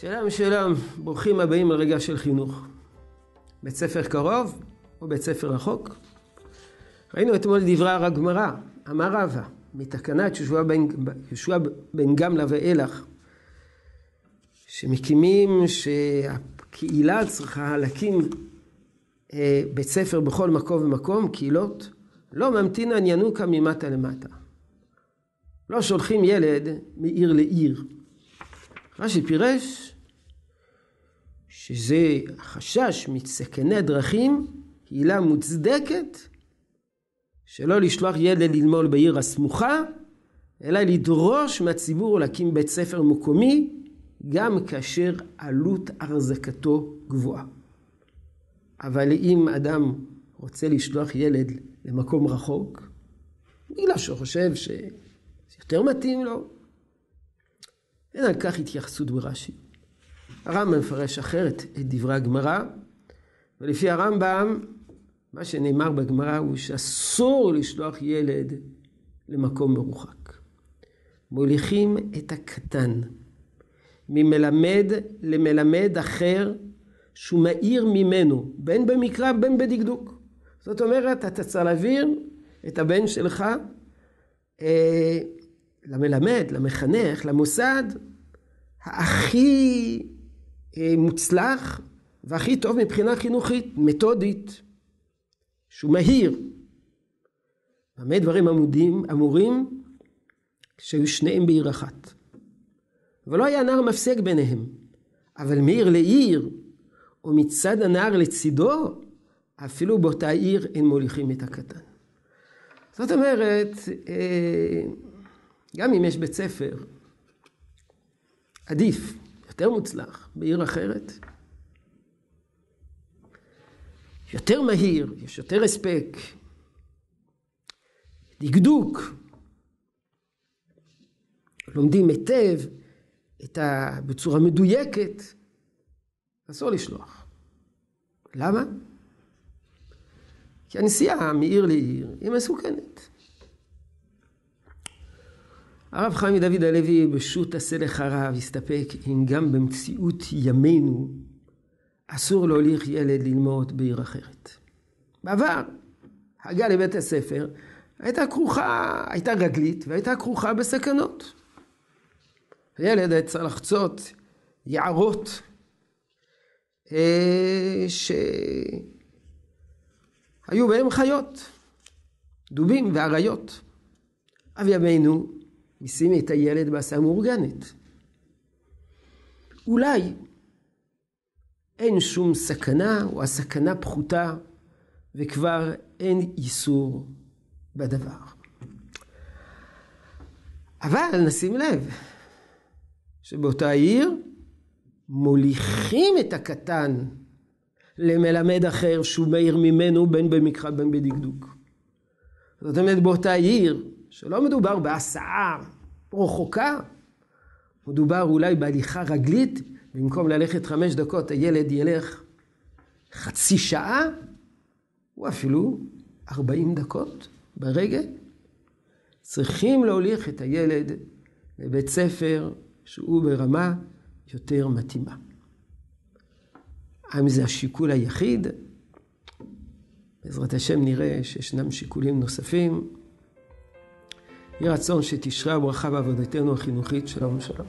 שלום שלום, ברוכים הבאים לרגע של חינוך. בית ספר קרוב או בית ספר רחוק? ראינו אתמול דברי הגמרא, אמר רבא, מתקנת יהושע בן, יהושע בן גמלה ואילך, שמקימים שהקהילה צריכה להקים אה, בית ספר בכל מקום ומקום, קהילות, לא ממתינן ינוקה ממטה למטה. לא שולחים ילד מעיר לעיר. רש"י פירש שזה חשש מסכני דרכים, עילה מוצדקת שלא לשלוח ילד ללמוד בעיר הסמוכה, אלא לדרוש מהציבור להקים בית ספר מקומי, גם כאשר עלות החזקתו גבוהה. אבל אם אדם רוצה לשלוח ילד למקום רחוק, בגלל שהוא חושב שזה יותר מתאים לו, אין על כך התייחסות ברש"י. הרמב"ם מפרש אחרת את דברי הגמרא, ולפי הרמב"ם, מה שנאמר בגמרא הוא שאסור לשלוח ילד למקום מרוחק. מוליכים את הקטן ממלמד למלמד אחר שהוא מאיר ממנו, בין במקרא בין בדקדוק. זאת אומרת, אתה צריך להעביר את הבן שלך אה, למלמד, למחנך, למוסד הכי אה, מוצלח והכי טוב מבחינה חינוכית, מתודית, שהוא מהיר. במה דברים עמודים, אמורים שהיו שניהם בעיר אחת. ולא היה נער מפסק ביניהם, אבל מעיר לעיר, או מצד הנער לצידו, אפילו באותה עיר אין מוליכים את הקטן. זאת אומרת, אה, גם אם יש בית ספר עדיף, יותר מוצלח, בעיר אחרת, יותר מהיר, יש יותר הספק, דקדוק, לומדים היטב את ה... בצורה מדויקת, אסור לשלוח. למה? כי הנסיעה מעיר לעיר היא מסוכנת. הרב חיים דוד הלוי בשו"ת עשה לך רב הסתפק אם גם במציאות ימינו אסור להוליך ילד ללמוד בעיר אחרת. בעבר, הגעה לבית הספר הייתה כרוכה, הייתה רגלית והייתה כרוכה בסכנות. הילד היה צריך לחצות יערות אה, שהיו בהם חיות, דובים ואריות. אב ימינו משימי את הילד בהסעה מאורגנת. אולי אין שום סכנה, או הסכנה פחותה, וכבר אין איסור בדבר. אבל נשים לב, שבאותה עיר מוליכים את הקטן למלמד אחר שהוא מאיר ממנו בין במקרא בין בדקדוק. זאת אומרת באותה עיר שלא מדובר בהסעה רחוקה, מדובר אולי בהליכה רגלית, במקום ללכת חמש דקות הילד ילך חצי שעה, או אפילו ארבעים דקות ברגל. צריכים להוליך את הילד לבית ספר שהוא ברמה יותר מתאימה. האם זה השיקול היחיד? בעזרת השם נראה שישנם שיקולים נוספים. יהי רצון שתשרה הברכה בעבודתנו החינוכית. שלום ושלום.